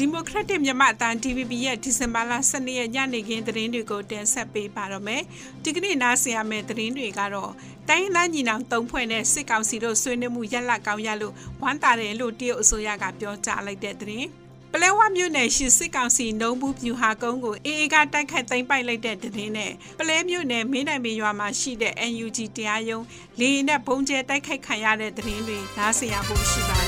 ဒီမိုကရက်တစ်မြန်မာအတန်း DVB ရဲ့ဒီဇင်ဘာလ12ရက်ညနေခင်းသတင်းတွေကိုတင်ဆက်ပေးပါတော့မယ်။ဒီကနေ့နားဆင်ရမယ့်သတင်းတွေကတော့တိုင်းသားညီနောင်သုံးဖွဲ့နဲ့စစ်ကောင်စီတို့ဆွေးနွေးမှုရက်လက်ကောင်းရလို့ဝမ်းသာတယ်လို့တရုတ်အစိုးရကပြောကြားလိုက်တဲ့သတင်း။ပလဲဝမြို့နယ်ရှိစစ်ကောင်စီနှုံးဘူးပြူဟာကုန်းကိုအေအေကတိုက်ခိုက်သိမ်းပိုက်လိုက်တဲ့သတင်းနဲ့ပလဲမြို့နယ်မင်းနိုင်မေရွာမှာရှိတဲ့ NUG တရားရုံးလေယာဉ်နဲ့ဘုံကျဲတိုက်ခိုက်ခံရတဲ့သတင်းတွေနားဆင်ရဖို့ရှိပါတယ်။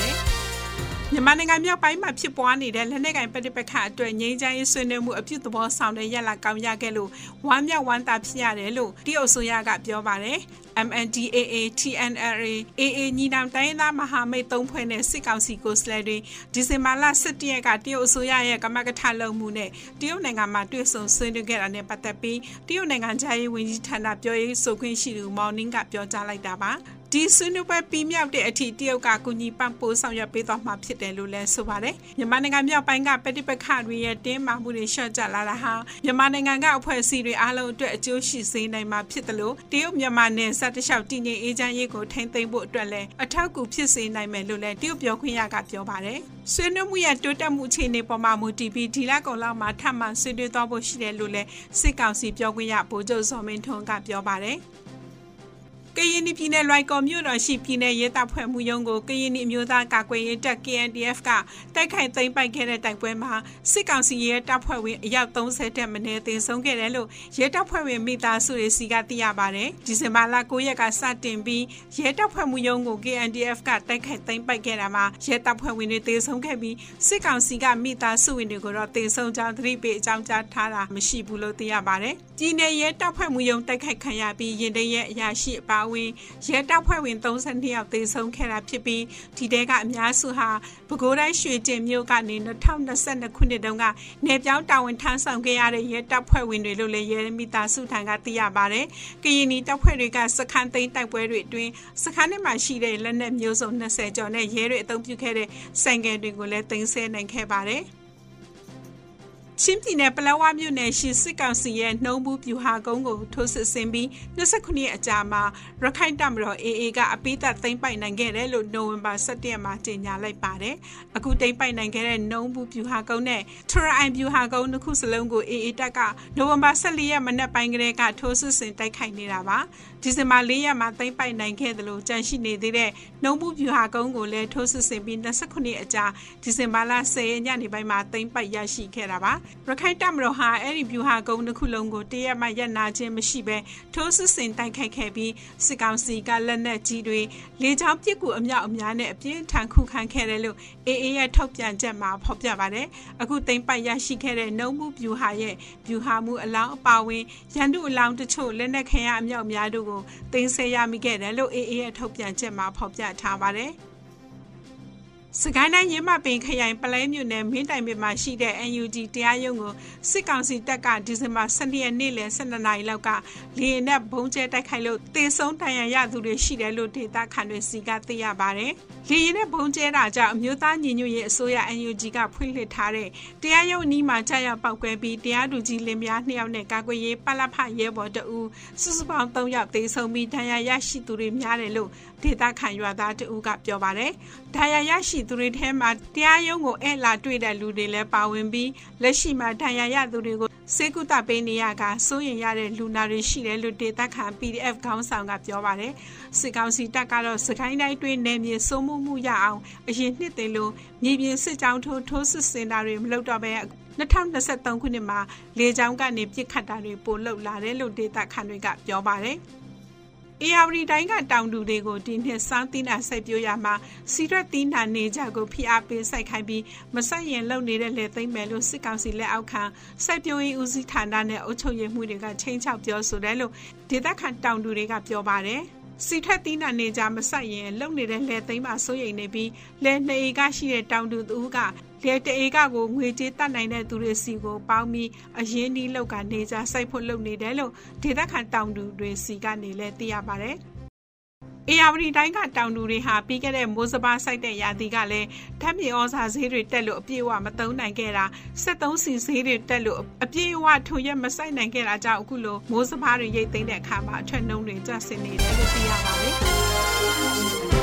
မြန်မာနိုင်ငံမြောက်ပိုင်းမှာဖြစ်ပွားနေတဲ့လက်နက်ကင်ပဋိပက္ခအတွက်ငြိမ်းချမ်းရေးဆွေးနွေးမှုအပြုသဘောဆောင်တဲ့ရလကောင်းရခဲ့လို့ဝမ်းမြောက်ဝမ်းသာဖြစ်ရတယ်လို့တရုတ်ဆိုရကပြောပါတယ် MNDAA TNLA AA ညီနောင်တိုင်းသားမဟာမိတ်သုံးဖွဲ့နဲ့စစ်ကောင်စီကိုစလဲတွေဒီဇင်ဘာလ17ရက်ကတရုတ်အစိုးရရဲ့ကမကထလုံမှုနဲ့တရုတ်နိုင်ငံမှာတွေ့ဆုံဆွေးနွေးခဲ့တာနဲ့ပတ်သက်ပြီးတရုတ်နိုင်ငံခြားရေးဝန်ကြီးဌာနပြောရေးဆိုခွင့်ရှိသူမော်နင်းကပြောကြားလိုက်တာပါ ဒီဆွေးနွေးပွဲပြီးမြောက်တဲ့အထိတရုတ်ကကူညီပံ့ပိုးဆောင်ရွက်ပေးသွားမှာဖြစ်တယ်လို့လည်းဆိုပါတယ်မြန်မာနိုင်ငံမြောက်ပိုင်းကပဋိပက္ခတွေရဲ့တင်းမာမှုတွေရှော့ကျလာတာဟာမြန်မာနိုင်ငံကအဖွဲ့အစည်းတွေအားလုံးအတွက်အကျိုးရှိစေနိုင်မှာဖြစ်တယ်လို့တရုတ်မြန်မာနယ်စပ်တလျှောက်တည်ငြိမ်အေးချမ်းရေးကိုထိန်းသိမ်းဖို့အတွက်လည်းအထောက်အကူဖြစ်စေနိုင်မယ်လို့လည်းတရုတ်ပြောခွင့်ရကပြောပါတယ်ဆွေးနွေးမှုရဲ့တိုးတက်မှုအခြေအနေပေါ်မှာမူတည်ပြီးဒီလကုန်လောက်မှာထပ်မံဆွေးနွေးသွားဖို့ရှိတယ်လို့လည်းစစ်ကောင်စီပြောခွင့်ရဗိုလ်ချုပ်စောမင်းထွန်းကပြောပါတယ် ကရင်ပြည်နယ်လွိုင်ကော်မြို့တော်ရှိပြည်နယ်ရဲတပ်ဖွဲ့မှုရုံးကိုကရင်အမျိုးသားကာကွယ်ရေးတပ် KNDF ကတိုက်ခိုက်သိမ်းပိုက်ခဲ့တဲ့တိုက်ပွဲမှာစစ်ကောင်စီရဲတပ်ဖွဲ့ဝင်အယောက်30တက်မင်းသေဆုံးခဲ့တယ်လို့ရဲတပ်ဖွဲ့ဝင်မိသားစုတွေစီကသိရပါတယ်။ဒီဇင်ဘာလ9ရက်ကစတင်ပြီးရဲတပ်ဖွဲ့မှုရုံးကို KNDF ကတိုက်ခိုက်သိမ်းပိုက်ခဲ့တာမှာရဲတပ်ဖွဲ့ဝင်တွေသေဆုံးခဲ့ပြီးစစ်ကောင်စီကမိသားစုဝင်တွေကိုတော့သေဆုံးကြောင်းသတိပေးအကြောင်းကြားထားတာမရှိဘူးလို့သိရပါတယ်။ပြည်နယ်ရဲတပ်ဖွဲ့မှုရုံးတိုက်ခိုက်ခံရပြီးရင်တရဲအရာရှိအပါအဝင်ရဲတပ်ဖွဲ့ဝင်32ယောက်သေဆုံးခဲ့တာဖြစ်ပြီးဒီတဲကအများစုဟာပဲခူးတိုင်းရွှေကျင်မြို့ကနေ2022ခုနှစ်တုန်းကနေပြောင်းတာဝန်ထမ်းဆောင်ခဲ့ရတဲ့ရဲတပ်ဖွဲ့ဝင်တွေလို့လည်းရဲမိသားစုထံကသိရပါတယ်။ကရင်နီတပ်ဖွဲ့တွေကစခန်းသိမ်းတိုက်ပွဲတွေအတွင်းစခန်းထဲမှာရှိတဲ့လက်နက်မျိုးစုံ20ကျော်နဲ့ရဲတွေအုံပြုခဲ့တဲ့ဆိုင်ကယ်တွေကိုလည်းသိမ်းဆည်းနိုင်ခဲ့ပါတယ်။ ချင်းပြည်နယ်ပလောဝမြို့နယ်ရှိစစ်ကောင်စီရဲ့နှုံးဘူးပြူဟာကုန်းကိုထိုးစစ်ဆင်ပြီး29ရက်အကြာမှာရခိုင်တပ်မတော် AA ကအပိသက်သိမ်းပိုက်နိုင်ခဲ့တယ်လို့နိုဝင်ဘာ17ရက်မှာကြေညာလိုက်ပါတယ်။အခုသိမ်းပိုက်နိုင်ခဲ့တဲ့နှုံးဘူးပြူဟာကုန်းနဲ့ထရအိုင်ပြူဟာကုန်းတစ်ခုစလုံးကို AA တပ်ကနိုဝင်ဘာ14ရက်မနက်ပိုင်းကလေးကထိုးစစ်ဆင်တိုက်ခိုက်နေတာပါ။ဒီဇင်ဘာ4ရက်မှာသိမ်းပိုက်နိုင်ခဲ့တယ်လို့ကြန့်ရှိနေသေးတဲ့နှုံးဘူးပြူဟာကုန်းကိုလည်းထိုးစစ်ဆင်ပြီး29ရက်အကြာဒီဇင်ဘာလ10ရက်ညနေပိုင်းမှာသိမ်းပိုက်ရရှိခဲ့တာပါ။ရခိုင်တပ်မတော်ဟာအဲ့ဒီဗျူဟာကုန်းတစ်ခုလုံးကိုတရက်မှရပ်နာခြင်းမရှိဘဲထိုးစစ်ဆင်တိုက်ခိုက်ခဲ့ပြီးစစ်ကောင်စီကလက်နက်ကြီးတွေလေကြောင်းပစ်ကူအမြောက်အများနဲ့အပြင်းထန်ခုခံခဲ့တယ်လို့အေအေရဲ့ထုတ်ပြန်ချက်မှာဖော်ပြပါတယ်အခုသိမ်းပိုက်ရရှိခဲ့တဲ့နှုံမှုဗျူဟာရဲ့ဗျူဟာမှုအလောင်းအပါဝင်ရန်သူအလောင်းတချို့လက်နက်ခဲယအမြောက်များတို့ကိုသိမ်းဆည်းရမိခဲ့တယ်လို့အေအေရဲ့ထုတ်ပြန်ချက်မှာဖော်ပြထားပါတယ် စကိုင်းတိုင်းရင်းမပင်ခရိုင်ပလဲမြို့နယ်မင်းတိုင်ပင်မှာရှိတဲ့ NUG တရားရုံးကိုစစ်ကောင်စီတပ်ကဒီဇင်ဘာ12ရက်နေ့လယ်12နာရီလောက်ကလေယာဉ်နဲ့ဘုံကျဲတိုက်ခိုက်လို့တေဆုံးတန်ရရသူတွေရှိတယ်လို့ဒေသခံတွေစီကသိရပါတယ်။လေယာဉ်နဲ့ဘုံကျဲတာကြောင့်အမျိုးသားညီညွတ်ရေးအစိုးရ NUG ကဖွင့်လှစ်ထားတဲ့တရားရုံးအနီးမှာကြာရောက်ပောက်ကွဲပြီးတရားသူကြီးလင်မယား2ယောက်နဲ့ကာကွယ်ရေးပလဖရဲဘော်တအူစုစုပေါင်း3ယောက်တေဆုံးပြီးတန်ရရရှိသူတွေများတယ်လို့ဒေသခံရွာသားတအူကပြောပါတယ်။ဒဏ်ရာရရှိသူတွေထဲမှာတရားရုံးကိုအဲ့လာတွေ့တဲ့လူတွေလည်းပါဝင်ပြီးလက်ရှိမှာဒဏ်ရာရသူတွေကိုစေကုသပေးနေရကစိုးရင်ရတဲ့လူနာတွေရှိတယ်လို့ဒေသခံ PDF ခေါင်းဆောင်ကပြောပါတယ်။စစ်ကောင်စီတပ်ကတော့စကိုင်းတိုင်းတွင်းနယ်မြေစိုးမှုမှုရအောင်အရင်နှစ်သိလို့မြေပြင်စစ်ကြောင်းထိုးထိုးစစ်ဆင်တာတွေမလုပ်တော့ဘဲ2023ခုနှစ်မှာလေကြောင်းကနေပြစ်ခတ်တာတွေပိုလုပ်လာတယ်လို့ဒေသခံတွေကပြောပါတယ်။ အေယာဝတီတိုင်းကတောင်တူတွေကိုဒီနှစ်စောင်းသီးနှံစိုက်ပျိုးရမှာစီရက်သီးနှံနေကြကိုဖိအားပေးစိုက်ခိုင်းပြီးမဆက်ရင်လုံနေတဲ့လေသိမ့်မယ်လို့စစ်ကောင်စီလက်အောက်ခံစိုက်ပျိုးရေးဦးစီးဌာနနဲ့အုပ်ချုပ်ရေးမှုတွေကချင်းချောက်ပြောဆိုတယ်လို့ဒေသခံတောင်တူတွေကပြောပါတယ်စီထက်သီးနှံနေကြမဆက်ရင်လုံနေတဲ့လေသိမ်းမှာစိုးရိမ်နေပြီးလဲနေကရှိတဲ့တောင်တူသူက လေတအေကကိုငွေကြေးတတ်နိုင်တဲ့သူတွေစီကိုပေါင်းပြီးအရင်ဒီလောက်ကနေကြစိုက်ဖို့လုပ်နေတယ်လို့ဒေသခံတောင်သူတွေစီကနေလည်းသိရပါတယ်အေယာဝတီတိုင်းကတောင်သူတွေဟာပြီးခဲ့တဲ့မိုးစပါးစိုက်တဲ့ရာသီကလည်းဓာတ်မြေဩဇာဈေးတွေတက်လို့အပြည့်အဝမသုံးနိုင်ခဲ့တာ73စီဈေးတွေတက်လို့အပြည့်အဝထိုရက်မစိုက်နိုင်ခဲ့တာကြောင့်အခုလိုမိုးစပါးတွေရိတ်သိမ်းတဲ့အခါမှာအထွက်နှုံးတွေကျဆင်းနေတယ်လို့သိရပါတယ်